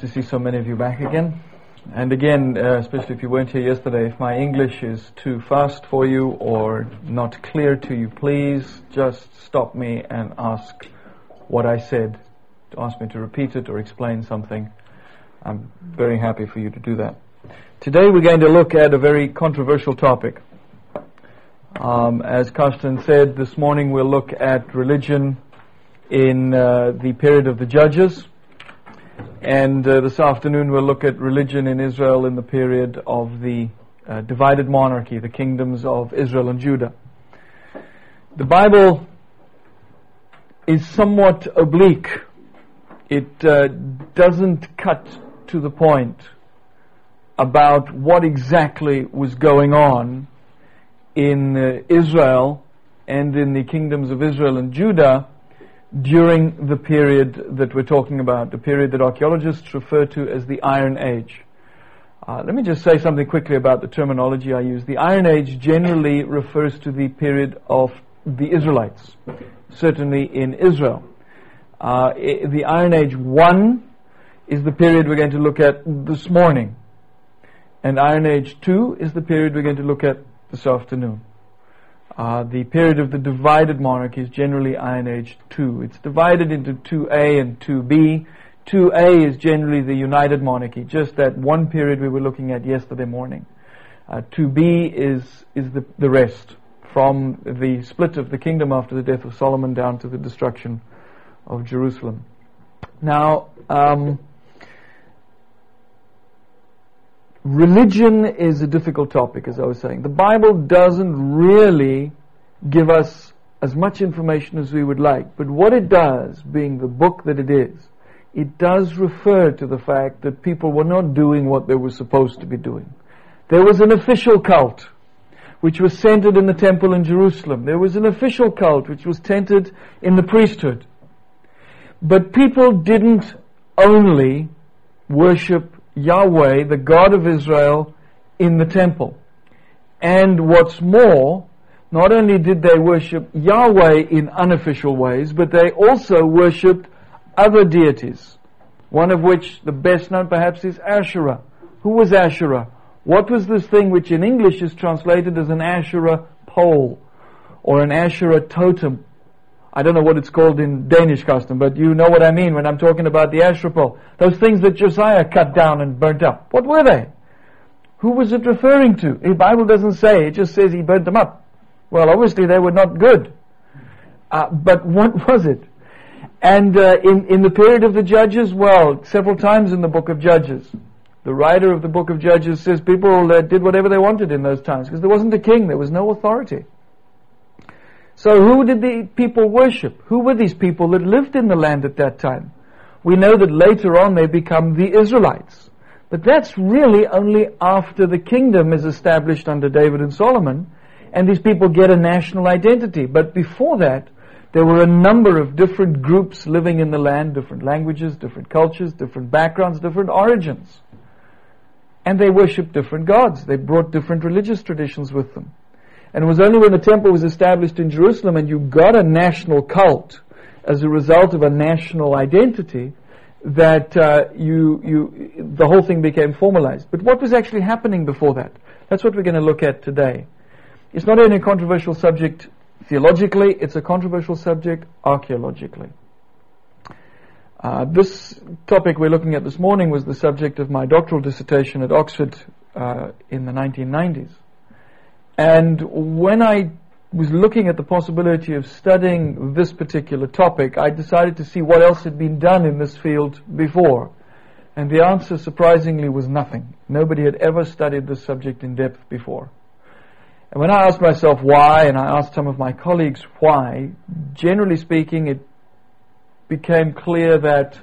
to see so many of you back again. And again, uh, especially if you weren't here yesterday, if my English is too fast for you or not clear to you, please just stop me and ask what I said. Ask me to repeat it or explain something. I'm very happy for you to do that. Today we're going to look at a very controversial topic. Um, as Karsten said, this morning we'll look at religion in uh, the period of the Judges. And uh, this afternoon we'll look at religion in Israel in the period of the uh, divided monarchy, the kingdoms of Israel and Judah. The Bible is somewhat oblique. It uh, doesn't cut to the point about what exactly was going on in uh, Israel and in the kingdoms of Israel and Judah during the period that we're talking about, the period that archaeologists refer to as the Iron Age. Uh, let me just say something quickly about the terminology I use. The Iron Age generally refers to the period of the Israelites, certainly in Israel. Uh, the Iron Age 1 is the period we're going to look at this morning. And Iron Age 2 is the period we're going to look at this afternoon. Uh, the period of the divided monarchy is generally Iron Age 2. It's divided into 2A and 2B. 2A is generally the united monarchy, just that one period we were looking at yesterday morning. Uh, 2B is, is the, the rest, from the split of the kingdom after the death of Solomon down to the destruction of Jerusalem. Now, um, religion is a difficult topic, as I was saying. The Bible doesn't really give us as much information as we would like, but what it does, being the book that it is, it does refer to the fact that people were not doing what they were supposed to be doing. There was an official cult which was centered in the temple in Jerusalem. There was an official cult which was centered in the priesthood. But people didn't only worship Yahweh, the God of Israel, in the temple. And what's more, not only did they worship Yahweh in unofficial ways, but they also worshipped other deities. One of which, the best known perhaps, is Asherah. Who was Asherah? What was this thing which in English is translated as an Asherah pole or an Asherah totem? I don't know what it's called in Danish custom, but you know what I mean when I'm talking about the pole. Those things that Josiah cut down and burnt up. What were they? Who was it referring to? The Bible doesn't say, it just says he burnt them up. Well, obviously they were not good. Uh, but what was it? And uh, in, in the period of the Judges, well, several times in the book of Judges, the writer of the book of Judges says people uh, did whatever they wanted in those times because there wasn't a king, there was no authority. So who did the people worship? Who were these people that lived in the land at that time? We know that later on they become the Israelites. But that's really only after the kingdom is established under David and Solomon and these people get a national identity. But before that, there were a number of different groups living in the land, different languages, different cultures, different backgrounds, different origins. And they worshipped different gods. They brought different religious traditions with them. And it was only when the temple was established in Jerusalem and you got a national cult as a result of a national identity that uh, you, you, the whole thing became formalized. But what was actually happening before that? That's what we're going to look at today. It's not only a controversial subject theologically, it's a controversial subject archaeologically. Uh, this topic we're looking at this morning was the subject of my doctoral dissertation at Oxford uh, in the 1990s. And when I was looking at the possibility of studying this particular topic, I decided to see what else had been done in this field before. And the answer, surprisingly, was nothing. Nobody had ever studied this subject in depth before. And when I asked myself why, and I asked some of my colleagues why, generally speaking, it became clear that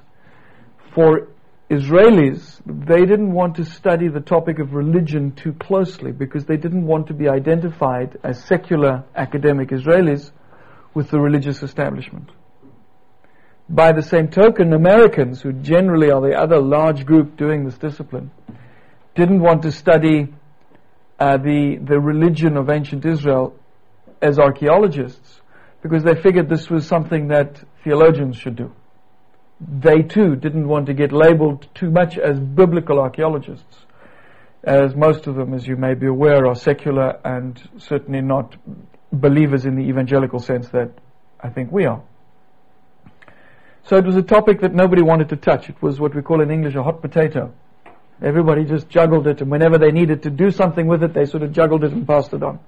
for Israelis, they didn't want to study the topic of religion too closely because they didn't want to be identified as secular academic Israelis with the religious establishment. By the same token, Americans, who generally are the other large group doing this discipline, didn't want to study uh, the, the religion of ancient Israel as archaeologists because they figured this was something that theologians should do. They too didn't want to get labeled too much as biblical archaeologists, as most of them, as you may be aware, are secular and certainly not believers in the evangelical sense that I think we are. So it was a topic that nobody wanted to touch. It was what we call in English a hot potato. Everybody just juggled it, and whenever they needed to do something with it, they sort of juggled it and passed it on.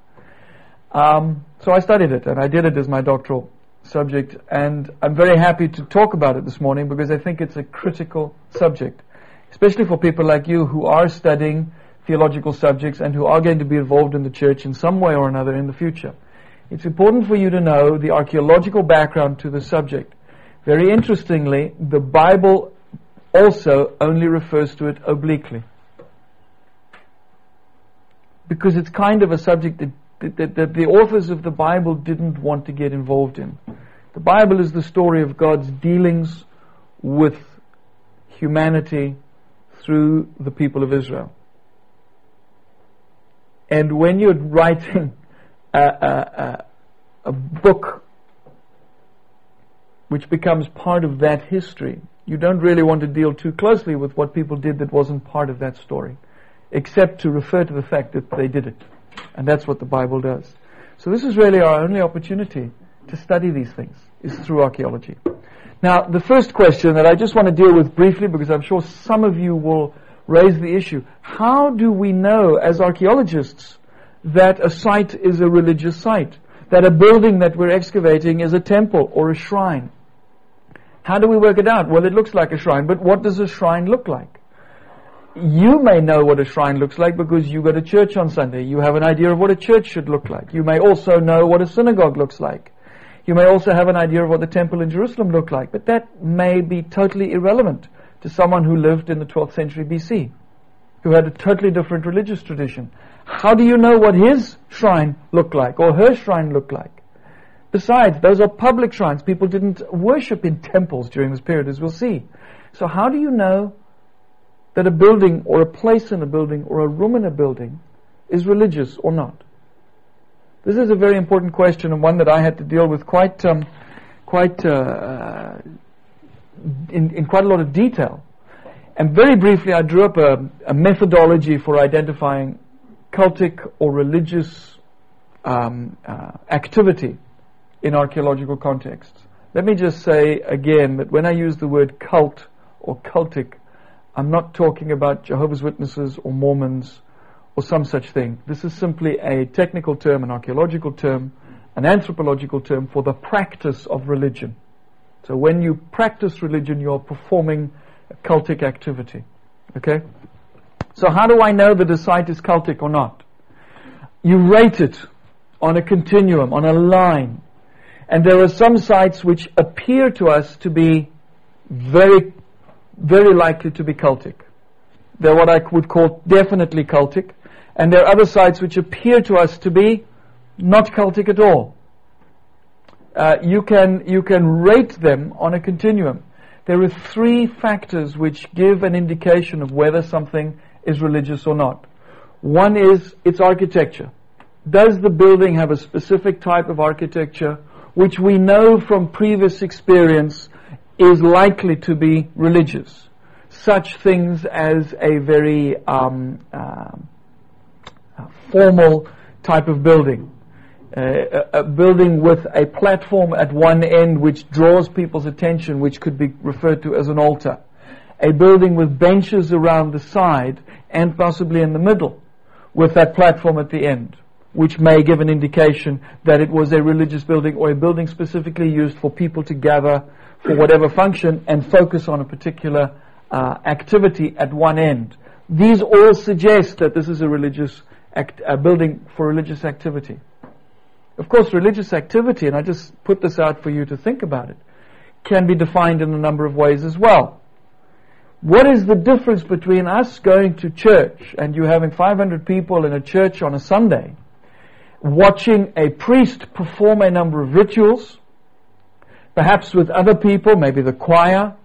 Um, so I studied it, and I did it as my doctoral subject, and I'm very happy to talk about it this morning because I think it's a critical subject, especially for people like you who are studying theological subjects and who are going to be involved in the church in some way or another in the future. It's important for you to know the archaeological background to the subject. Very interestingly, the Bible also only refers to it obliquely. Because it's kind of a subject that, that, that, the authors of the Bible didn't want to get involved in. The Bible is the story of God's dealings with humanity through the people of Israel. And when you're writing a, a, a, a book which becomes part of that history. You don't really want to deal too closely with what people did that wasn't part of that story, except to refer to the fact that they did it. And that's what the Bible does. So this is really our only opportunity to study these things, is through archaeology. Now, the first question that I just want to deal with briefly, because I'm sure some of you will raise the issue. How do we know, as archaeologists, that a site is a religious site? That a building that we're excavating is a temple or a shrine? How do we work it out? Well, it looks like a shrine, but what does a shrine look like? You may know what a shrine looks like because you go to church on Sunday. You have an idea of what a church should look like. You may also know what a synagogue looks like. You may also have an idea of what the temple in Jerusalem looked like, but that may be totally irrelevant to someone who lived in the 12th century BC, who had a totally different religious tradition. How do you know what his shrine looked like or her shrine looked like? Besides, those are public shrines. People didn't worship in temples during this period, as we'll see. So how do you know that a building or a place in a building or a room in a building is religious or not? This is a very important question and one that I had to deal with quite, um, quite, uh, uh, in, in quite a lot of detail. And very briefly, I drew up a, a methodology for identifying cultic or religious um, uh, activity in archaeological contexts. Let me just say again that when I use the word cult or cultic, I'm not talking about Jehovah's Witnesses or Mormons or some such thing. This is simply a technical term, an archaeological term, an anthropological term for the practice of religion. So when you practice religion, you're performing a cultic activity. Okay? So how do I know that a site is cultic or not? You rate it on a continuum, on a line. And there are some sites which appear to us to be very, very likely to be cultic. They're what I would call definitely cultic. And there are other sites which appear to us to be not cultic at all. Uh, you can you can rate them on a continuum. There are three factors which give an indication of whether something is religious or not. One is its architecture. Does the building have a specific type of architecture which we know from previous experience is likely to be religious. Such things as a very um, uh, formal type of building. Uh, a, a, building with a platform at one end which draws people's attention, which could be referred to as an altar. A building with benches around the side and possibly in the middle with that platform at the end which may give an indication that it was a religious building or a building specifically used for people to gather for whatever function and focus on a particular uh, activity at one end. These all suggest that this is a religious act, a building for religious activity. Of course, religious activity, and I just put this out for you to think about it, can be defined in a number of ways as well. What is the difference between us going to church and you having 500 people in a church on a Sunday watching a priest perform a number of rituals, perhaps with other people, maybe the choir,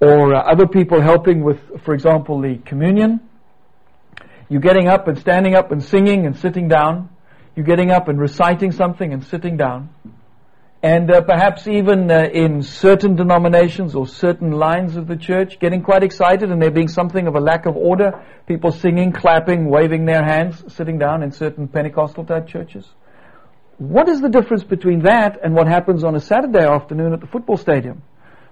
or uh, other people helping with, for example, the communion. You're getting up and standing up and singing and sitting down. You're getting up and reciting something and sitting down. and uh, perhaps even uh, in certain denominations or certain lines of the church, getting quite excited and there being something of a lack of order. People singing, clapping, waving their hands, sitting down in certain Pentecostal type churches. What is the difference between that and what happens on a Saturday afternoon at the football stadium?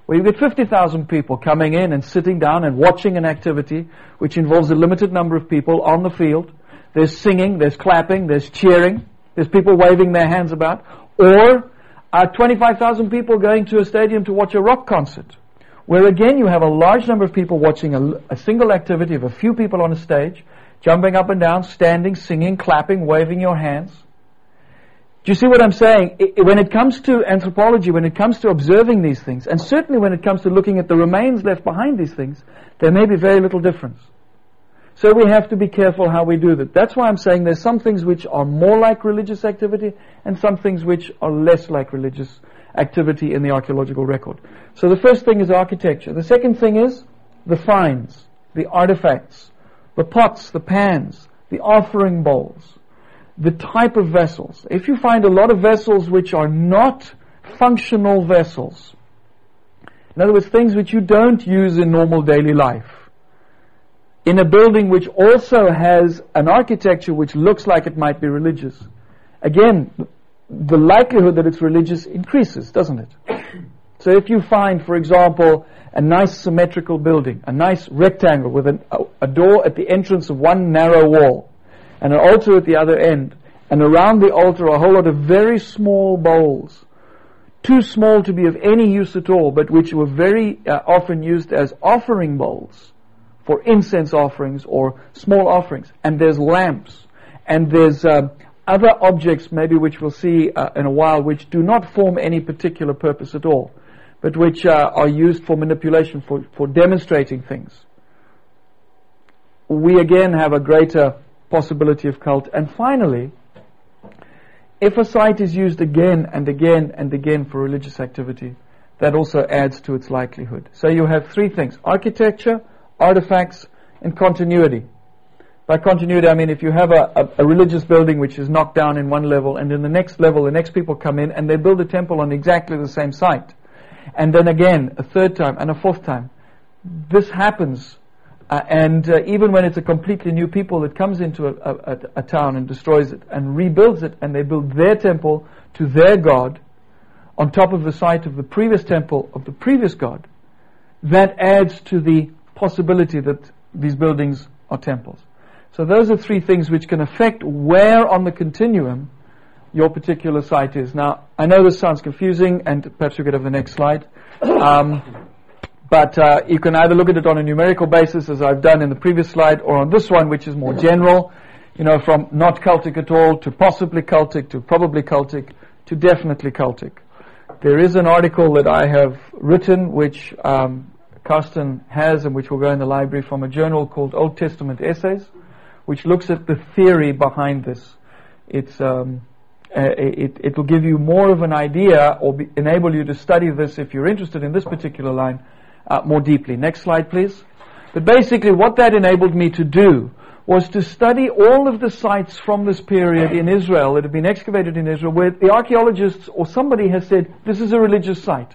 Where you get 50,000 people coming in and sitting down and watching an activity which involves a limited number of people on the field. There's singing, there's clapping, there's cheering, there's people waving their hands about. Or are 25,000 people going to a stadium to watch a rock concert, where again you have a large number of people watching a, a single activity of a few people on a stage, jumping up and down, standing, singing, clapping, waving your hands. Do you see what I'm saying? It, when it comes to anthropology, when it comes to observing these things, and certainly when it comes to looking at the remains left behind these things, there may be very little difference. So we have to be careful how we do that. That's why I'm saying there's some things which are more like religious activity and some things which are less like religious activity in the archaeological record. So the first thing is architecture. The second thing is the finds, the artifacts, the pots, the pans, the offering bowls, the type of vessels. If you find a lot of vessels which are not functional vessels, in other words, things which you don't use in normal daily life, in a building which also has an architecture which looks like it might be religious, again, the likelihood that it's religious increases, doesn't it? So if you find, for example, a nice symmetrical building, a nice rectangle with an, a, a door at the entrance of one narrow wall, and an altar at the other end, and around the altar a whole lot of very small bowls, too small to be of any use at all, but which were very uh, often used as offering bowls, for incense offerings or small offerings. And there's lamps. And there's uh, other objects, maybe which we'll see uh, in a while, which do not form any particular purpose at all, but which uh, are used for manipulation, for, for demonstrating things. We again have a greater possibility of cult. And finally, if a site is used again and again and again for religious activity, that also adds to its likelihood. So you have three things architecture, artifacts, and continuity. By continuity, I mean if you have a, a, a, religious building which is knocked down in one level, and in the next level, the next people come in and they build a temple on exactly the same site. And then again, a third time, and a fourth time. This happens. Uh, and uh, even when it's a completely new people that comes into a, a, a town and destroys it and rebuilds it, and they build their temple to their God on top of the site of the previous temple of the previous God, that adds to the possibility that these buildings are temples. So those are three things which can affect where on the continuum your particular site is. Now, I know this sounds confusing, and perhaps you could have the next slide. Um, but uh, you can either look at it on a numerical basis, as I've done in the previous slide, or on this one, which is more general. You know, from not cultic at all to possibly cultic to probably cultic to definitely cultic. There is an article that I have written, which um, has and which will go in the library from a journal called Old Testament Essays, which looks at the theory behind this. It's, um, uh, it, it will give you more of an idea or be, enable you to study this if you're interested in this particular line uh, more deeply. Next slide, please. But basically, what that enabled me to do was to study all of the sites from this period in Israel that have been excavated in Israel where the archaeologists or somebody has said, this is a religious site.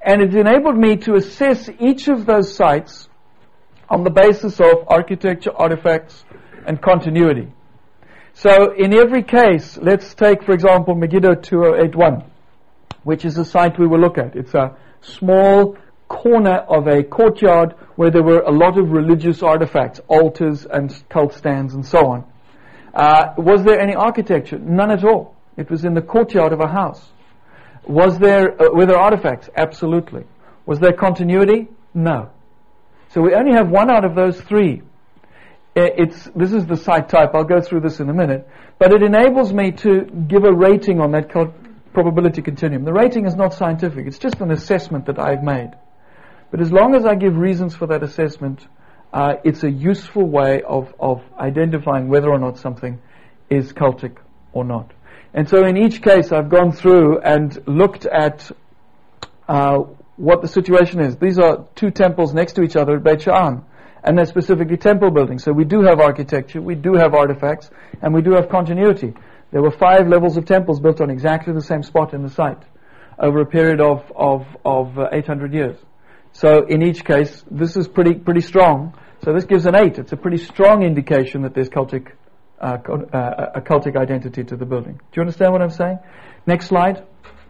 And it enabled me to assess each of those sites on the basis of architecture, artifacts, and continuity. So in every case, let's take, for example, Megiddo 2081, which is a site we will look at. It's a small corner of a courtyard where there were a lot of religious artifacts, altars and cult stands and so on. Uh, was there any architecture? None at all. It was in the courtyard of a house. Was there, uh, were there artifacts? Absolutely. Was there continuity? No. So we only have one out of those three. It's, this is the site type. I'll go through this in a minute. But it enables me to give a rating on that probability continuum. The rating is not scientific. It's just an assessment that I've made. But as long as I give reasons for that assessment, uh, it's a useful way of, of identifying whether or not something is cultic or not. And so in each case, I've gone through and looked at uh, what the situation is. These are two temples next to each other at Beit Sha'an, and they're specifically temple buildings. So we do have architecture, we do have artifacts, and we do have continuity. There were five levels of temples built on exactly the same spot in the site over a period of, of, of uh, 800 years. So in each case, this is pretty, pretty strong. So this gives an 8. It's a pretty strong indication that there's cultic, uh, uh, a cultic identity to the building. Do you understand what I'm saying? Next slide.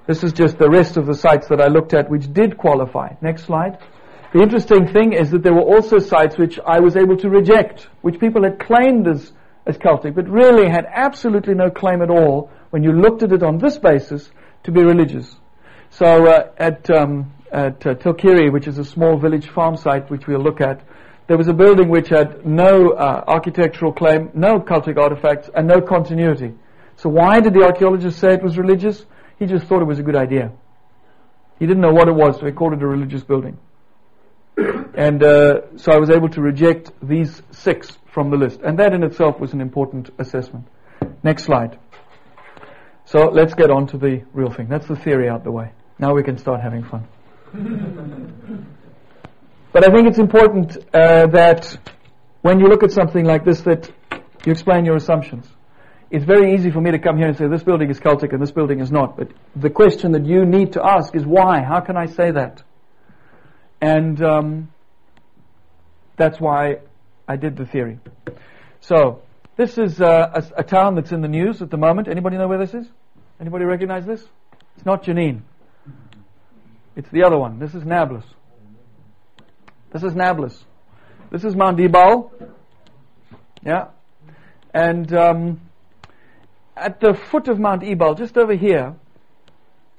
This is just the rest of the sites that I looked at which did qualify. Next slide. The interesting thing is that there were also sites which I was able to reject, which people had claimed as, as cultic, but really had absolutely no claim at all when you looked at it on this basis to be religious. So uh, at, um, at uh, Tel Qiri, which is a small village farm site which we'll look at, there was a building which had no uh, architectural claim, no cultic artifacts, and no continuity. So why did the archaeologist say it was religious? He just thought it was a good idea. He didn't know what it was, so he called it a religious building. and uh, so I was able to reject these six from the list. And that in itself was an important assessment. Next slide. So let's get on to the real thing. That's the theory out the way. Now we can start having fun. but I think it's important uh, that when you look at something like this that you explain your assumptions it's very easy for me to come here and say this building is cultic and this building is not. But the question that you need to ask is why? How can I say that? And um, that's why I did the theory. So this is uh, a, a, town that's in the news at the moment. Anybody know where this is? Anybody recognize this? It's not Jenin. It's the other one. This is Nablus. This is Nablus. This is Mount Ebal. Yeah. And um, at the foot of Mount Ebal, just over here,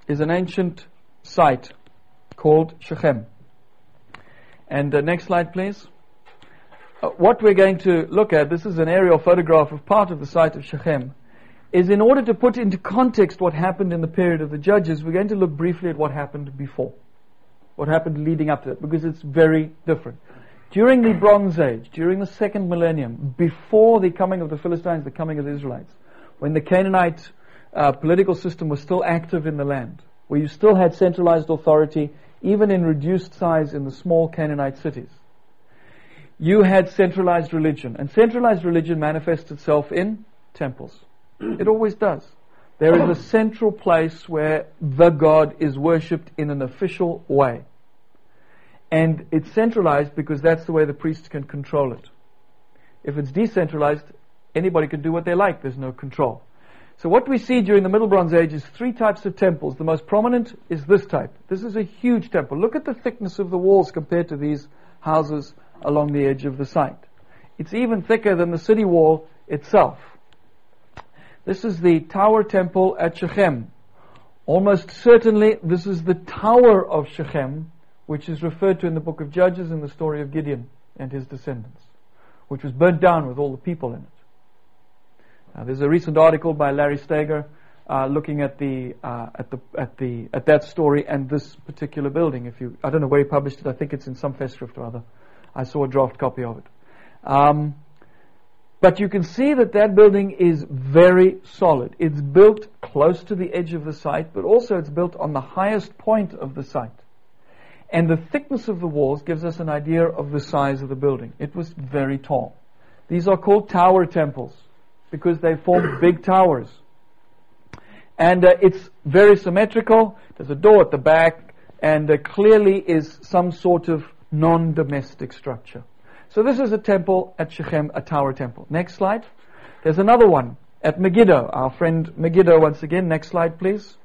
is an ancient site called Shechem. And uh, next slide, please. Uh, what we're going to look at, this is an aerial photograph of part of the site of Shechem, is in order to put into context what happened in the period of the judges, we're going to look briefly at what happened before. What happened leading up to it, because it's very different. During the Bronze Age, during the second millennium, before the coming of the Philistines, the coming of the Israelites, when the Canaanite uh, political system was still active in the land, where you still had centralized authority, even in reduced size in the small Canaanite cities. You had centralized religion, and centralized religion manifests itself in temples. It always does. There is a central place where the God is worshipped in an official way. And it's centralized because that's the way the priests can control it. If it's decentralized, anybody can do what they like. There's no control. So what we see during the Middle Bronze Age is three types of temples. The most prominent is this type. This is a huge temple. Look at the thickness of the walls compared to these houses along the edge of the site. It's even thicker than the city wall itself. This is the Tower Temple at Shechem. Almost certainly, this is the Tower of Shechem, which is referred to in the book of Judges in the story of Gideon and his descendants, which was burnt down with all the people in it. Uh, there's a recent article by Larry Stager uh, looking at the uh, at the at the at that story and this particular building. If you, I don't know where he published it. I think it's in some festschrift or other. I saw a draft copy of it. Um, but you can see that that building is very solid. It's built close to the edge of the site, but also it's built on the highest point of the site. And the thickness of the walls gives us an idea of the size of the building. It was very tall. These are called tower temples because they form big towers. And uh, it's very symmetrical. There's a door at the back, and uh, clearly is some sort of non-domestic structure. So this is a temple at Shechem, a tower temple. Next slide. There's another one at Megiddo. Our friend Megiddo once again. Next slide, please.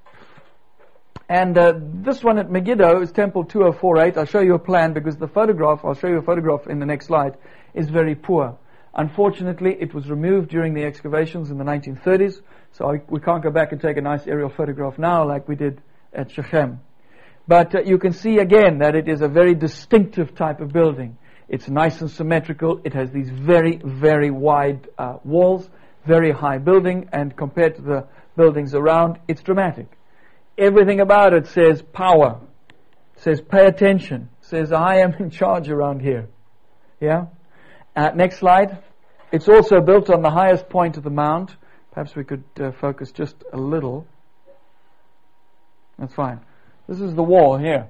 And uh, this one at Megiddo is Temple 2048. I'll show you a plan because the photograph, I'll show you a photograph in the next slide, is very poor. Unfortunately, it was removed during the excavations in the 1930s, so I, we can't go back and take a nice aerial photograph now like we did at Shechem. But uh, you can see again that it is a very distinctive type of building. It's nice and symmetrical. It has these very, very wide uh, walls, very high building, and compared to the buildings around, it's dramatic. Everything about it says power, says pay attention, says I am in charge around here. Yeah? Uh, next slide. It's also built on the highest point of the mount. Perhaps we could uh, focus just a little. That's fine. This is the wall here.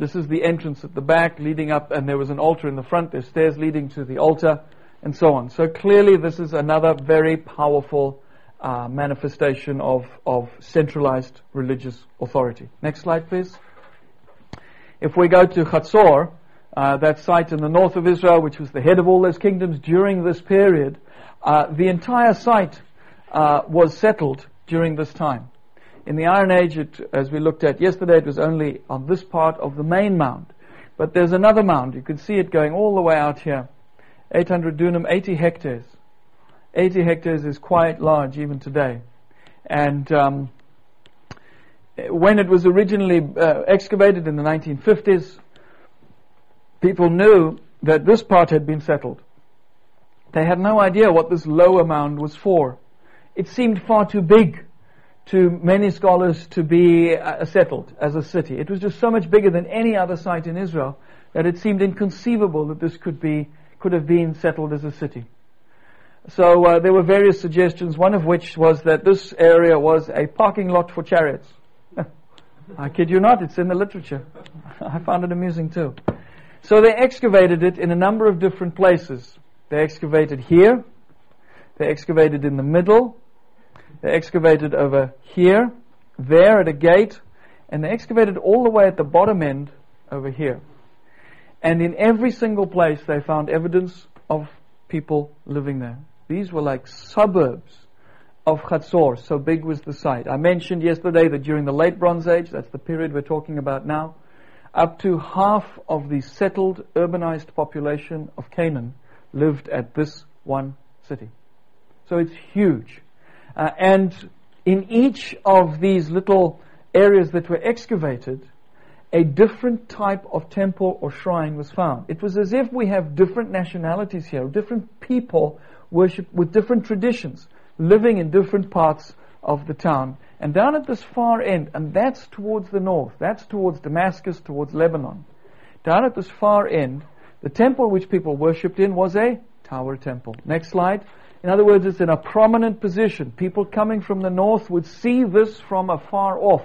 This is the entrance at the back leading up, and there was an altar in the front. There's stairs leading to the altar. and so on. So clearly, this is another very powerful uh, manifestation of, of centralized religious authority. Next slide, please. If we go to Chatzor, uh, that site in the north of Israel, which was the head of all those kingdoms during this period, uh, the entire site uh, was settled during this time. In the Iron Age, it, as we looked at yesterday, it was only on this part of the main mound. But there's another mound. You can see it going all the way out here. 800 dunam, 80 hectares. 80 hectares is quite large even today. And um, when it was originally uh, excavated in the 1950s, people knew that this part had been settled. They had no idea what this lower mound was for. It seemed far too big to many scholars to be uh, settled as a city. It was just so much bigger than any other site in Israel that it seemed inconceivable that this could be could have been settled as a city. So uh, there were various suggestions, one of which was that this area was a parking lot for chariots. I kid you not, it's in the literature. I found it amusing too. So they excavated it in a number of different places. They excavated here, they excavated in the middle, they excavated over here, there at a gate, and they excavated all the way at the bottom end over here. And in every single place they found evidence of people living there. These were like suburbs of Chatzor, so big was the site. I mentioned yesterday that during the late Bronze Age, that's the period we're talking about now, up to half of the settled, urbanized population of Canaan lived at this one city. So it's huge. Uh, and in each of these little areas that were excavated, a different type of temple or shrine was found. It was as if we have different nationalities here, different people worship with different traditions, living in different parts of the town. And down at this far end, and that's towards the north, that's towards Damascus, towards Lebanon. Down at this far end, the temple which people worshipped in was a tower temple. Next slide. In other words, it's in a prominent position. People coming from the north would see this from afar off.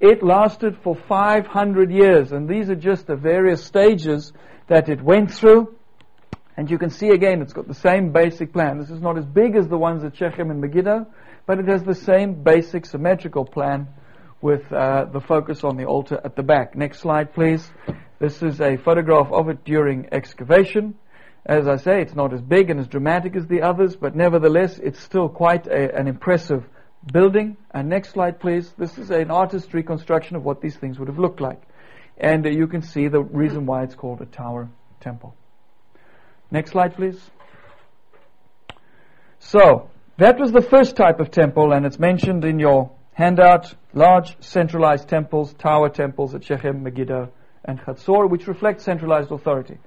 It lasted for 500 years, and these are just the various stages that it went through. And you can see again, it's got the same basic plan. This is not as big as the ones at Shechem and Megiddo, but it has the same basic symmetrical plan with uh, the focus on the altar at the back. Next slide, please. This is a photograph of it during excavation. As I say, it's not as big and as dramatic as the others, but nevertheless, it's still quite a, an impressive building. And next slide, please. This is an artist's reconstruction of what these things would have looked like. And uh, you can see the reason why it's called a tower temple. Next slide, please. So, that was the first type of temple, and it's mentioned in your handout large centralized temples, tower temples at Shechem, Megiddo, and Chatzor, which reflect centralized authority.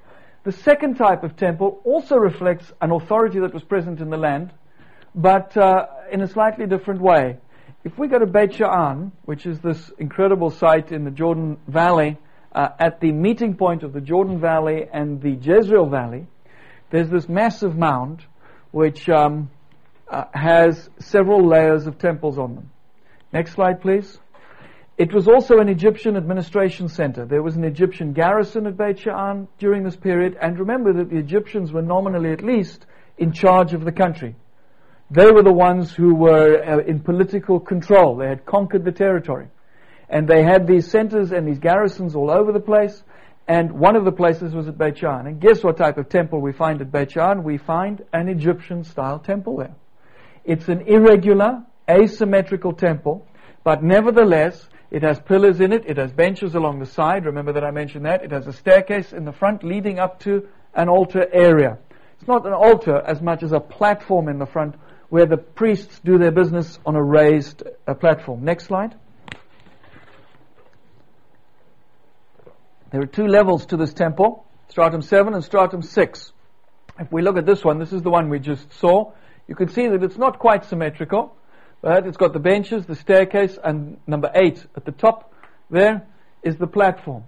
The second type of temple also reflects an authority that was present in the land, but uh, in a slightly different way. If we go to Beit Sha'an, which is this incredible site in the Jordan Valley, uh, at the meeting point of the Jordan Valley and the Jezreel Valley, there's this massive mound which um, uh, has several layers of temples on them. Next slide, please. It was also an Egyptian administration center. There was an Egyptian garrison at Beit Sha'an during this period, and remember that the Egyptians were nominally at least in charge of the country. They were the ones who were uh, in political control. They had conquered the territory. And they had these centers and these garrisons all over the place. And one of the places was at Beit Sha'an. And guess what type of temple we find at Beit Sha'an? We find an Egyptian style temple there. It's an irregular, asymmetrical temple, but nevertheless, it has pillars in it, it has benches along the side, remember that I mentioned that, it has a staircase in the front leading up to an altar area. It's not an altar as much as a platform in the front where the priests do their business on a raised uh, platform. Next slide. There are two levels to this temple, stratum 7 and stratum 6. If we look at this one, this is the one we just saw, you can see that it's not quite symmetrical, but it's got the benches, the staircase, and number 8 at the top there is the platform.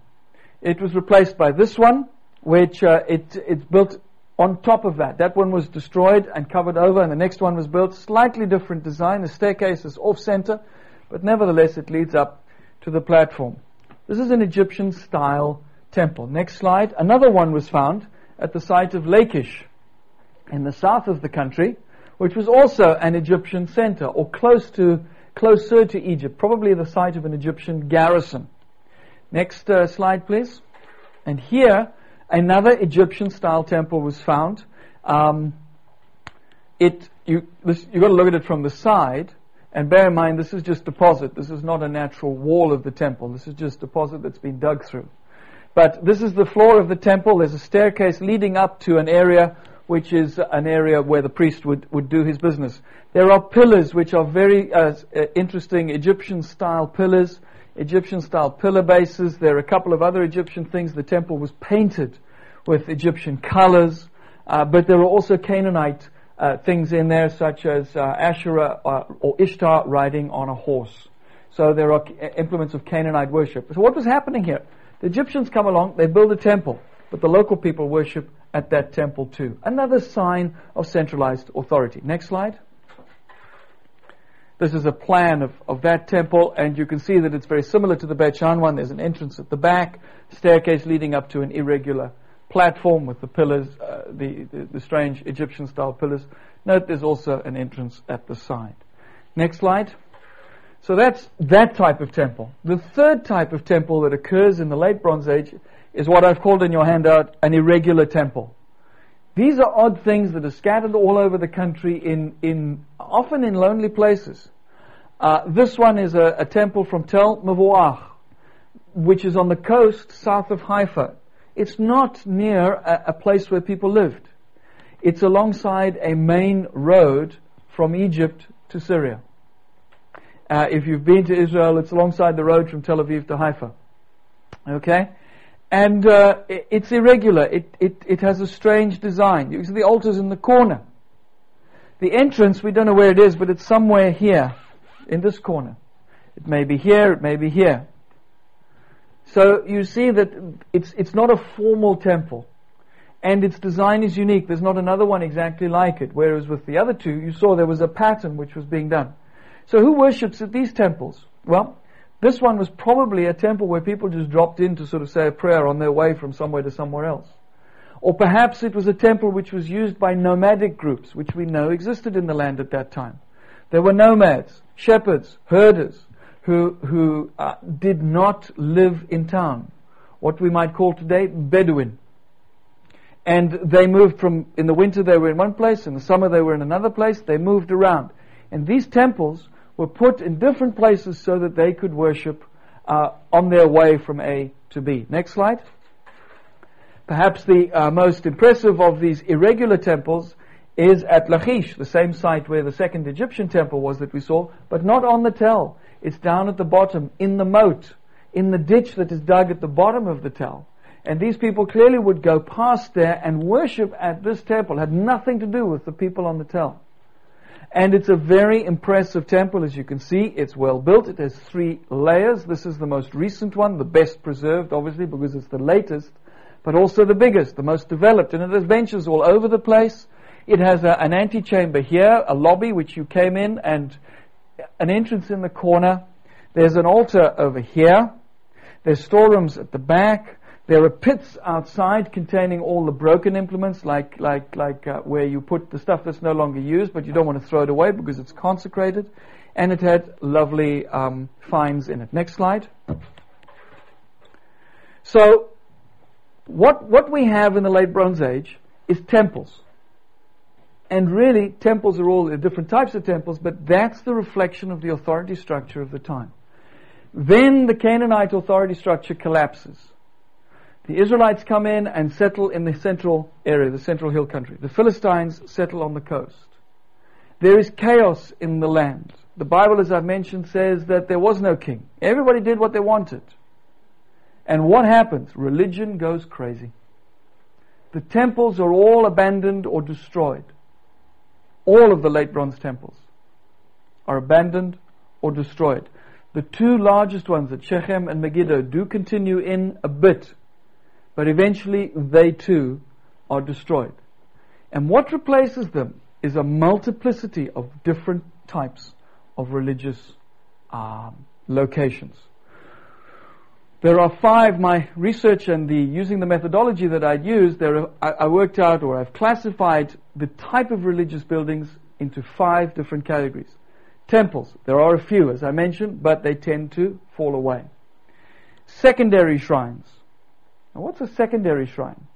It was replaced by this one, which uh, it, it's built on top of that. That one was destroyed and covered over, and the next one was built. Slightly different design. The staircase is off center, but nevertheless it leads up to the platform. This is an Egyptian style temple. Next slide. Another one was found at the site of Lachish. in the south of the country, which was also an Egyptian center or close to, closer to Egypt, probably the site of an Egyptian garrison. Next uh, slide, please. And here, another Egyptian style temple was found. Um, it, you, this, you've got to look at it from the side, and bear in mind this is just deposit. This is not a natural wall of the temple. This is just deposit that's been dug through. But this is the floor of the temple. There's a staircase leading up to an area which is an area where the priest would, would do his business. There are pillars which are very uh, uh interesting Egyptian style pillars, Egyptian style pillar bases. There are a couple of other Egyptian things. The temple was painted with Egyptian colors, uh, but there are also Canaanite uh, things in there, such as uh, Asherah uh, or Ishtar riding on a horse. So there are implements of Canaanite worship. So what was happening here? The Egyptians come along, they build a temple, but the local people worship at that temple too. Another sign of centralized authority. Next slide. This is a plan of, of that temple, and you can see that it's very similar to the Beit Sha'an one. There's an entrance at the back, staircase leading up to an irregular platform with the pillars, uh, the, the, the strange Egyptian style pillars. Note there's also an entrance at the side. Next slide. So that's that type of temple. The third type of temple that occurs in the late Bronze Age is what I've called in your handout an irregular temple. These are odd things that are scattered all over the country in, in often in lonely places. Uh, this one is a, a, temple from Tel Mevorakh, which is on the coast south of Haifa. It's not near a, a place where people lived. It's alongside a main road from Egypt to Syria. Uh, if you've been to Israel, it's alongside the road from Tel Aviv to Haifa. Okay? And uh, it, it's irregular. It, it, it has a strange design. You see the altar's in the corner. The entrance, we don't know where it is, but it's somewhere here, in this corner. It may be here, it may be here. So you see that it's, it's not a formal temple. And its design is unique. There's not another one exactly like it. Whereas with the other two, you saw there was a pattern which was being done. So who worships at these temples? Well, this one was probably a temple where people just dropped in to sort of say a prayer on their way from somewhere to somewhere else. Or perhaps it was a temple which was used by nomadic groups, which we know existed in the land at that time. There were nomads, shepherds, herders, who, who uh, did not live in town. What we might call today Bedouin. And they moved from, in the winter they were in one place, in the summer they were in another place, they moved around. And these temples were put in different places so that they could worship uh, on their way from A to B. Next slide. Perhaps the uh, most impressive of these irregular temples is at Lachish, the same site where the second Egyptian temple was that we saw, but not on the tell. It's down at the bottom, in the moat, in the ditch that is dug at the bottom of the tell. And these people clearly would go past there and worship at this temple. Had nothing to do with the people on the tell. And it's a very impressive temple, as you can see. It's well built. It has three layers. This is the most recent one, the best preserved, obviously, because it's the latest, but also the biggest, the most developed. And it has benches all over the place. It has a, an antechamber here, a lobby which you came in, and an entrance in the corner. There's an altar over here. There's storerooms at the back. There are pits outside containing all the broken implements, like like like uh, where you put the stuff that's no longer used, but you don't want to throw it away because it's consecrated. And it had lovely um, finds in it. Next slide. So, what what we have in the late Bronze Age is temples. And really, temples are all different types of temples, but that's the reflection of the authority structure of the time. Then the Canaanite authority structure collapses the Israelites come in and settle in the central area, the central hill country. The Philistines settle on the coast. There is chaos in the land. The Bible, as I've mentioned, says that there was no king. Everybody did what they wanted. And what happens? Religion goes crazy. The temples are all abandoned or destroyed. All of the late bronze temples are abandoned or destroyed. The two largest ones at Shechem and Megiddo do continue in a bit but eventually they too are destroyed. And what replaces them is a multiplicity of different types of religious um, locations. There are five, my research and the using the methodology that I'd used, there are, I, I worked out or I've classified the type of religious buildings into five different categories. Temples, there are a few as I mentioned, but they tend to fall away. Secondary shrines. Now what's a secondary shrine?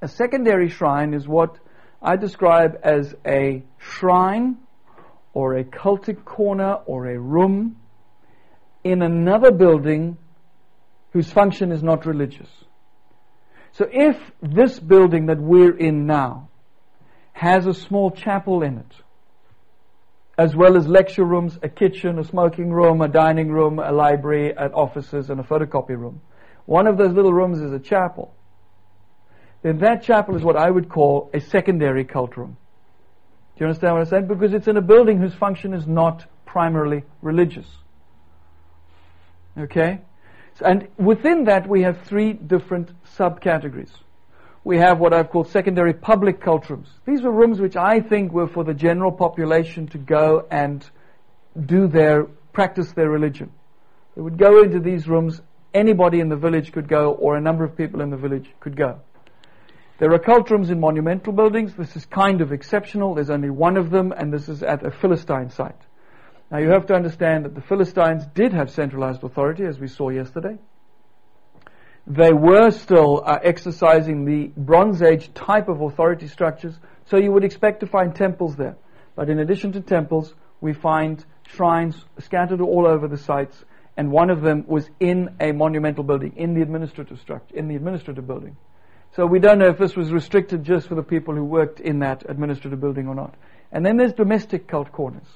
A secondary shrine is what I describe as a shrine or a cultic corner or a room in another building whose function is not religious. So if this building that we're in now has a small chapel in it, as well as lecture rooms, a kitchen, a smoking room, a dining room, a library, an offices, and a photocopy room. One of those little rooms is a chapel. Then that chapel is what I would call a secondary cult room. Do you understand what I'm saying? Because it's in a building whose function is not primarily religious. Okay? And within that, we have three different subcategories. We have what I've called secondary public cult rooms. These were rooms which I think were for the general population to go and do their, practice their religion. They would go into these rooms, anybody in the village could go, or a number of people in the village could go. There are cult rooms in monumental buildings. This is kind of exceptional. There's only one of them, and this is at a Philistine site. Now you have to understand that the Philistines did have centralized authority, as we saw yesterday. They were still uh, exercising the Bronze Age type of authority structures, so you would expect to find temples there. But in addition to temples, we find shrines scattered all over the sites, and one of them was in a monumental building, in the administrative structure, in the administrative building. So we don't know if this was restricted just for the people who worked in that administrative building or not. And then there's domestic cult corners.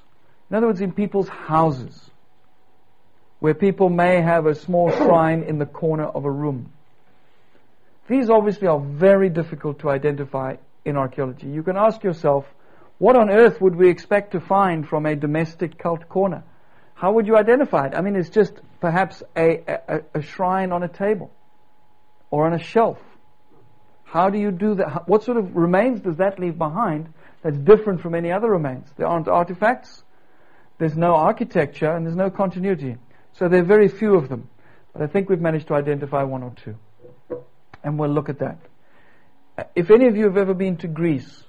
In other words, in people's houses, where people may have a small shrine in the corner of a room. These obviously are very difficult to identify in archaeology. You can ask yourself, what on earth would we expect to find from a domestic cult corner? How would you identify it? I mean, it's just perhaps a, a, a shrine on a table or on a shelf. How do you do that? What sort of remains does that leave behind that's different from any other remains? There aren't artifacts. There's no architecture and there's no continuity. So there are very few of them. But I think we've managed to identify one or two. And we'll look at that. Uh, if any of you have ever been to Greece,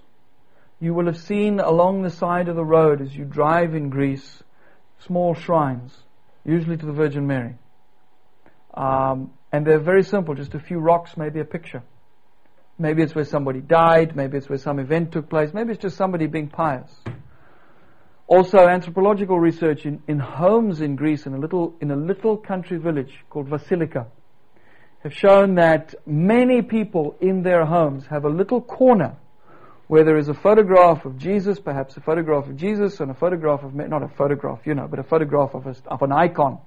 you will have seen along the side of the road as you drive in Greece small shrines, usually to the Virgin Mary. Um, and they're very simple, just a few rocks, maybe a picture. Maybe it's where somebody died, maybe it's where some event took place, maybe it's just somebody being pious. Also, anthropological research in, in homes in Greece, in a little in a little country village called Vasilika, have shown that many people in their homes have a little corner where there is a photograph of Jesus, perhaps a photograph of Jesus, and a photograph of not a photograph, you know, but a photograph of, a, of an icon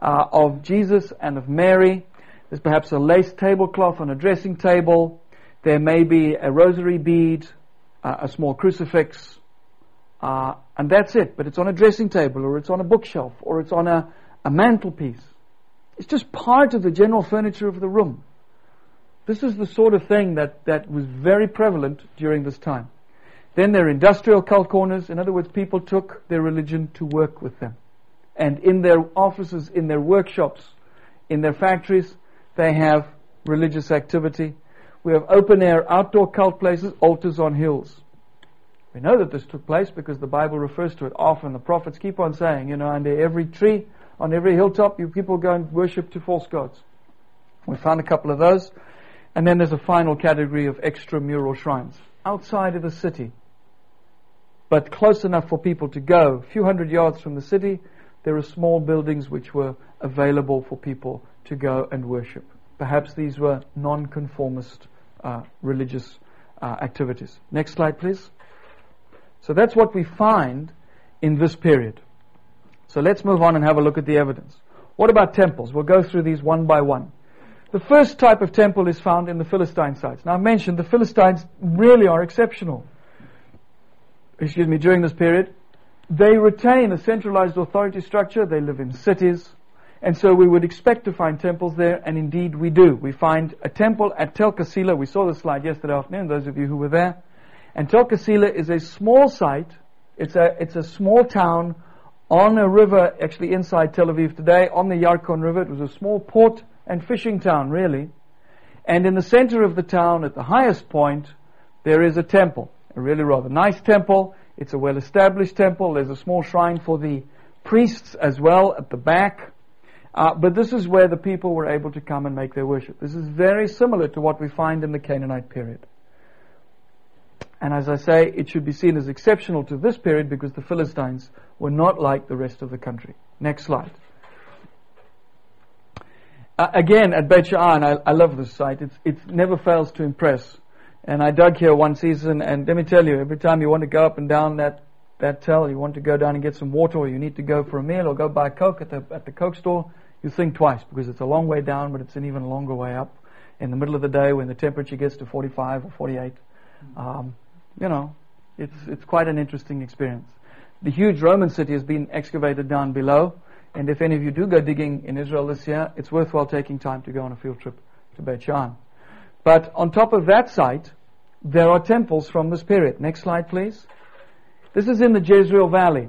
uh, of Jesus and of Mary. There's perhaps a lace tablecloth on a dressing table. There may be a rosary bead, uh, a small crucifix, uh, and that's it. But it's on a dressing table, or it's on a bookshelf, or it's on a, a mantelpiece. It's just part of the general furniture of the room. This is the sort of thing that, that was very prevalent during this time. Then there are industrial cult corners. In other words, people took their religion to work with them. And in their offices, in their workshops, in their factories, they have religious activity. We have open air outdoor cult places, altars on hills. We know that this took place because the Bible refers to it often. The prophets keep on saying, you know, under every tree, on every hilltop, you people go and worship to false gods. We found a couple of those. And then there's a final category of extramural shrines outside of the city, but close enough for people to go. A few hundred yards from the city, there are small buildings which were available for people to go and worship. Perhaps these were non-conformist uh, religious uh, activities. Next slide, please. So that's what we find in this period. So let's move on and have a look at the evidence. What about temples? We'll go through these one by one. The first type of temple is found in the Philistine sites. Now I mentioned the Philistines really are exceptional. Excuse me, during this period. They retain a centralized authority structure. They live in cities. And so we would expect to find temples there, and indeed we do. We find a temple at Tel Qasila. We saw the slide yesterday afternoon, those of you who were there. And Tel Qasila is a small site. It's a, it's a small town on a river, actually inside Tel Aviv today, on the Yarkon River. It was a small port and fishing town, really. And in the center of the town, at the highest point, there is a temple, a really rather nice temple. It's a well established temple. There's a small shrine for the priests as well at the back. Uh, but this is where the people were able to come and make their worship. This is very similar to what we find in the Canaanite period. And as I say, it should be seen as exceptional to this period because the Philistines were not like the rest of the country. Next slide. Uh, again, at Beit Sha'an, I, I love this site. It's, it never fails to impress. And I dug here one season, and let me tell you, every time you want to go up and down that, that tell, you want to go down and get some water, or you need to go for a meal, or go buy Coke at the, at the Coke store, you think twice because it's a long way down, but it's an even longer way up. In the middle of the day when the temperature gets to 45 or 48, um, you know, it's it's quite an interesting experience. The huge Roman city has been excavated down below, and if any of you do go digging in Israel this year, it's worthwhile taking time to go on a field trip to Beit Sha'an. But on top of that site, there are temples from this period. Next slide, please. This is in the Jezreel Valley.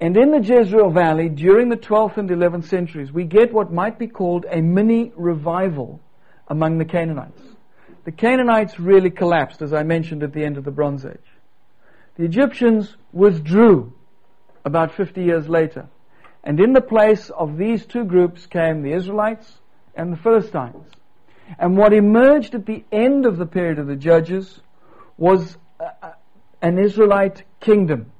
And in the Jezreel Valley, during the 12th and 11th centuries, we get what might be called a mini revival among the Canaanites. The Canaanites really collapsed, as I mentioned at the end of the Bronze Age. The Egyptians withdrew about 50 years later. And in the place of these two groups came the Israelites and the Philistines. And what emerged at the end of the period of the Judges was uh, uh, an Israelite kingdom.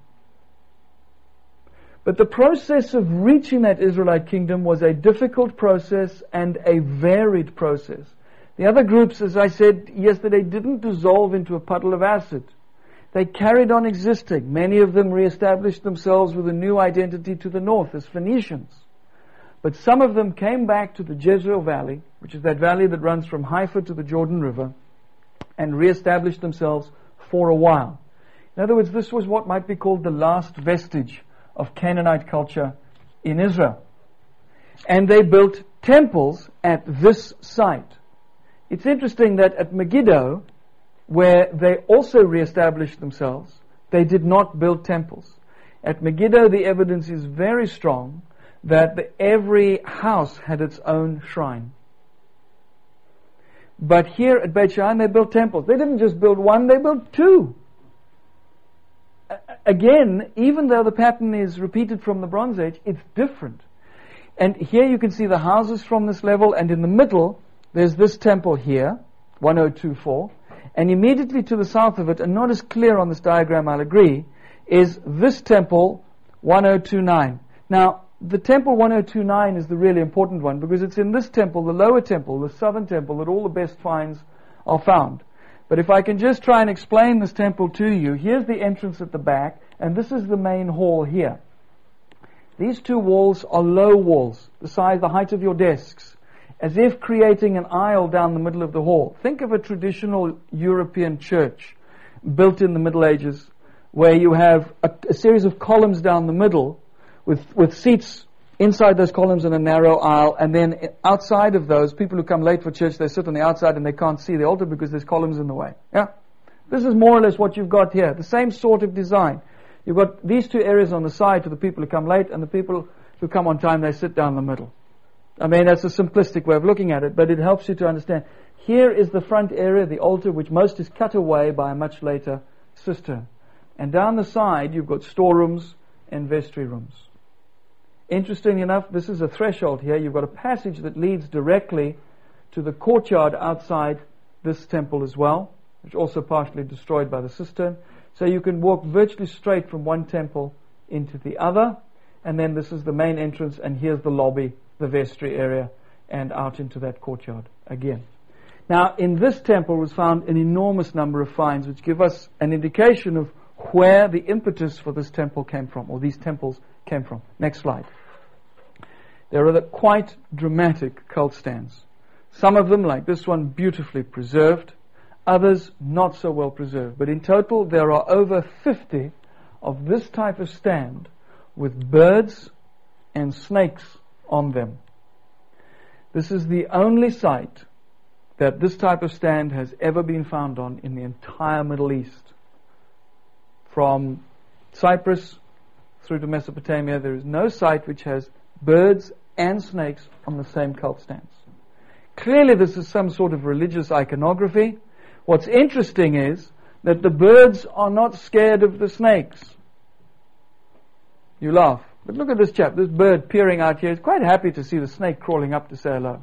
But the process of reaching that Israelite kingdom was a difficult process and a varied process. The other groups, as I said yesterday, didn't dissolve into a puddle of acid. They carried on existing. Many of them reestablished themselves with a new identity to the north as Phoenicians. But some of them came back to the Jezreel Valley, which is that valley that runs from Haifa to the Jordan River, and reestablished themselves for a while. In other words, this was what might be called the last vestige of Canaanite culture in Israel. And they built temples at this site. It's interesting that at Megiddo, where they also reestablished themselves, they did not build temples. At Megiddo, the evidence is very strong that the, every house had its own shrine. But here at Beit Sha'an, they built temples. They didn't just build one, they built two again, even though the pattern is repeated from the Bronze Age, it's different. And here you can see the houses from this level, and in the middle, there's this temple here, 1024. And immediately to the south of it, and not as clear on this diagram, I'll agree, is this temple, 1029. Now, the temple 1029 is the really important one because it's in this temple, the lower temple, the southern temple, that all the best finds are found. But if I can just try and explain this temple to you, here's the entrance at the back, and this is the main hall here. These two walls are low walls, the size, the height of your desks, as if creating an aisle down the middle of the hall. Think of a traditional European church built in the Middle Ages, where you have a, a series of columns down the middle with, with seats inside those columns in a narrow aisle, and then outside of those, people who come late for church, they sit on the outside and they can't see the altar because there's columns in the way. Yeah? This is more or less what you've got here. The same sort of design. You've got these two areas on the side for the people who come late, and the people who come on time, they sit down the middle. I mean, that's a simplistic way of looking at it, but it helps you to understand. Here is the front area, the altar, which most is cut away by a much later cistern. And down the side, you've got storerooms and vestry rooms. Interesting enough, this is a threshold here. You've got a passage that leads directly to the courtyard outside this temple as well, which also partially destroyed by the cistern. So you can walk virtually straight from one temple into the other, and then this is the main entrance, and here's the lobby, the vestry area, and out into that courtyard again. Now, in this temple was found an enormous number of finds, which give us an indication of where the impetus for this temple came from, or these temples came from. Next slide. There are the quite dramatic cult stands. Some of them, like this one, beautifully preserved, others not so well preserved. But in total, there are over 50 of this type of stand with birds and snakes on them. This is the only site that this type of stand has ever been found on in the entire Middle East. From Cyprus through to Mesopotamia, there is no site which has birds and snakes on the same cult stands. Clearly, this is some sort of religious iconography. What's interesting is that the birds are not scared of the snakes. You laugh. But look at this chap, this bird peering out here. He's quite happy to see the snake crawling up to say hello.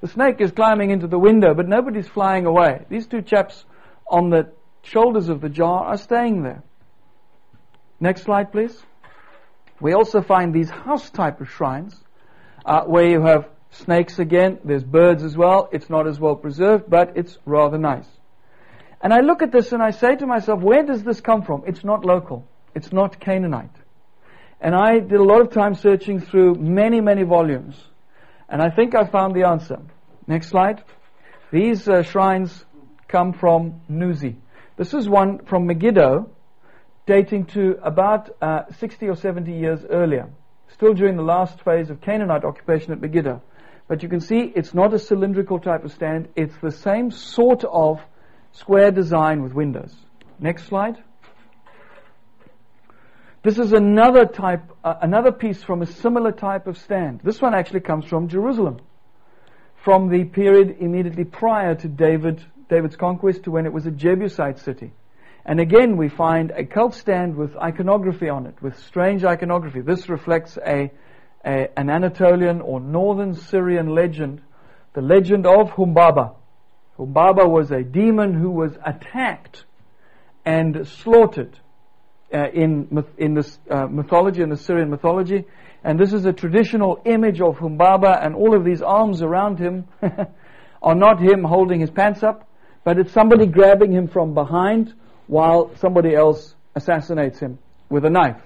The snake is climbing into the window, but nobody's flying away. These two chaps on the shoulders of the jar are staying there. Next slide, please. We also find these house type of shrines uh, where you have snakes again. There's birds as well. It's not as well preserved, but it's rather nice. And I look at this and I say to myself, where does this come from? It's not local. It's not Canaanite. And I did a lot of time searching through many, many volumes. And I think I found the answer. Next slide. These uh, shrines come from Nuzi. This is one from Megiddo, dating to about uh, 60 or 70 years earlier, still during the last phase of Canaanite occupation at Megiddo. But you can see it's not a cylindrical type of stand, it's the same sort of square design with windows. Next slide. This is another type, uh, another piece from a similar type of stand. This one actually comes from Jerusalem, from the period immediately prior to David, David's conquest to when it was a Jebusite city. And again, we find a cult stand with iconography on it, with strange iconography. This reflects a, a, an Anatolian or northern Syrian legend, the legend of Humbaba. Humbaba was a demon who was attacked and slaughtered uh, in, in this uh, mythology, in the Syrian mythology. And this is a traditional image of Humbaba, and all of these arms around him are not him holding his pants up, but it's somebody grabbing him from behind while somebody else assassinates him with a knife.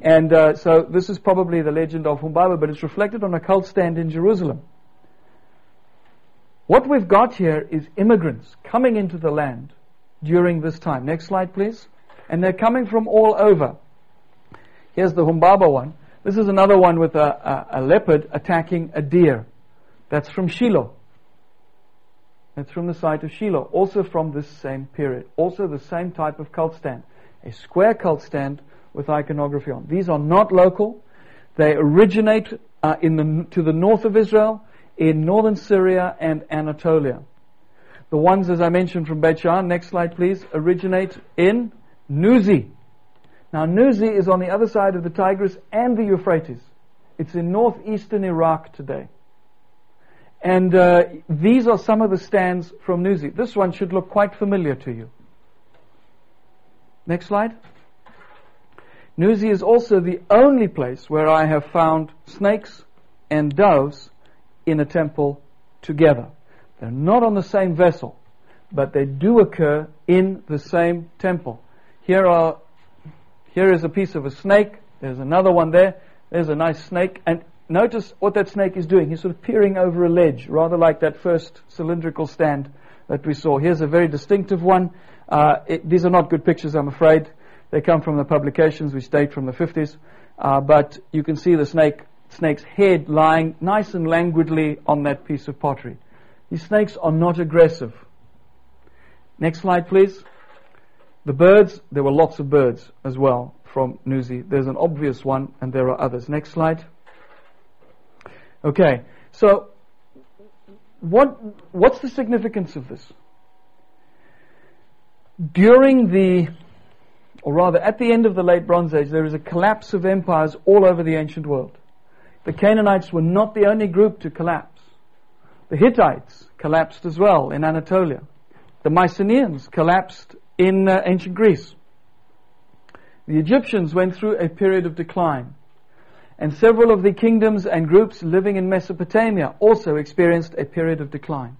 And uh, so this is probably the legend of Humbaba, but it's reflected on a cult stand in Jerusalem. What we've got here is immigrants coming into the land during this time. Next slide, please. And they're coming from all over. Here's the Humbaba one. This is another one with a, a, a leopard attacking a deer. That's from Shiloh. That's from the site of Shiloh, also from this same period. Also the same type of cult stand. A square cult stand with iconography on. These are not local. They originate uh, in the, to the north of Israel, in northern Syria and Anatolia. The ones, as I mentioned, from Beit Sha'an, next slide please, originate in Nuzi. Now Nuzi is on the other side of the Tigris and the Euphrates. It's in northeastern Iraq today. And uh, these are some of the stands from Nuzi. This one should look quite familiar to you. Next slide. Nuzi is also the only place where I have found snakes and doves in a temple together. They're not on the same vessel, but they do occur in the same temple. Here are, here is a piece of a snake. There's another one there. There's a nice snake. And notice what that snake is doing. He's sort of peering over a ledge, rather like that first cylindrical stand that we saw. Here's a very distinctive one. Uh, it, these are not good pictures, I'm afraid. They come from the publications which date from the 50s. Uh, but you can see the snake, snake's head lying nice and languidly on that piece of pottery. These snakes are not aggressive. Next slide, please. The birds, there were lots of birds as well from Nuzi. There's an obvious one, and there are others. Next slide. Okay, so what, what's the significance of this? During the, or rather at the end of the late Bronze Age, there is a collapse of empires all over the ancient world. The Canaanites were not the only group to collapse. The Hittites collapsed as well in Anatolia. The Mycenaeans collapsed in uh, ancient Greece. The Egyptians went through a period of decline and several of the kingdoms and groups living in Mesopotamia also experienced a period of decline.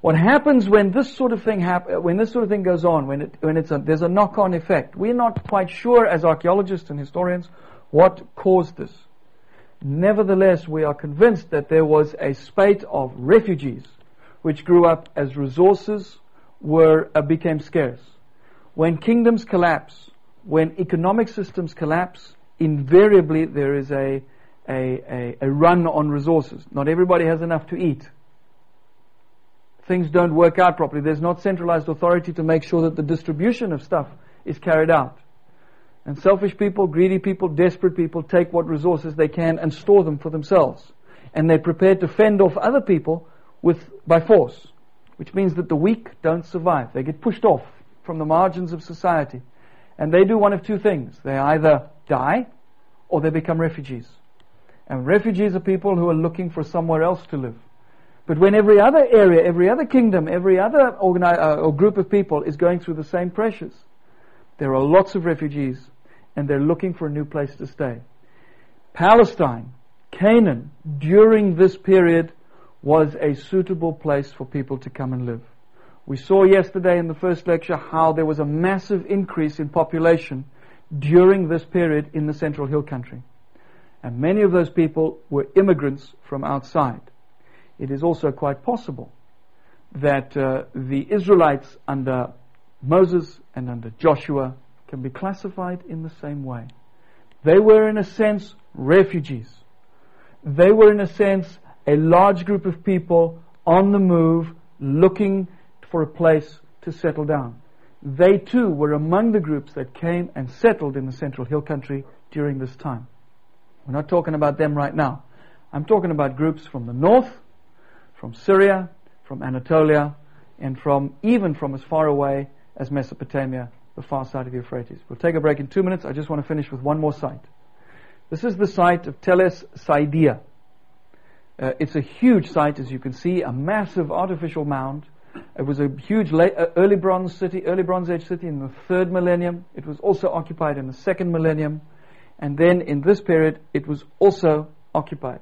What happens when this sort of thing happen, when this sort of thing goes on, when it, when it's a, there's a knock-on effect? We're not quite sure as archaeologists and historians what caused this. Nevertheless, we are convinced that there was a spate of refugees which grew up as resources were uh, became scarce. When kingdoms collapse, when economic systems collapse, invariably there is a, a, a, a run on resources. Not everybody has enough to eat. Things don't work out properly. There's not centralized authority to make sure that the distribution of stuff is carried out. And selfish people, greedy people, desperate people take what resources they can and store them for themselves. And they're prepared to fend off other people with, by force, which means that the weak don't survive. They get pushed off from the margins of society. And they do one of two things. They either die or they become refugees. And refugees are people who are looking for somewhere else to live. But when every other area, every other kingdom, every other organi- uh, or group of people is going through the same pressures, there are lots of refugees and they're looking for a new place to stay. Palestine, Canaan, during this period was a suitable place for people to come and live. We saw yesterday in the first lecture how there was a massive increase in population during this period in the Central Hill Country. And many of those people were immigrants from outside. It is also quite possible that uh, the Israelites under Moses and under Joshua can be classified in the same way. They were, in a sense, refugees. They were, in a sense, a large group of people on the move looking for a place to settle down. They too were among the groups that came and settled in the Central Hill Country during this time. We're not talking about them right now. I'm talking about groups from the north, from Syria, from Anatolia, and from even from as far away as Mesopotamia, the far side of the Euphrates. We'll take a break in two minutes. I just want to finish with one more site. This is the site of Tell es-Sa'idiyeh. Uh, it's a huge site, as you can see, a massive artificial mound. It was a huge late, uh, early Bronze city, early Bronze Age city in the third millennium. It was also occupied in the second millennium, and then in this period, it was also occupied.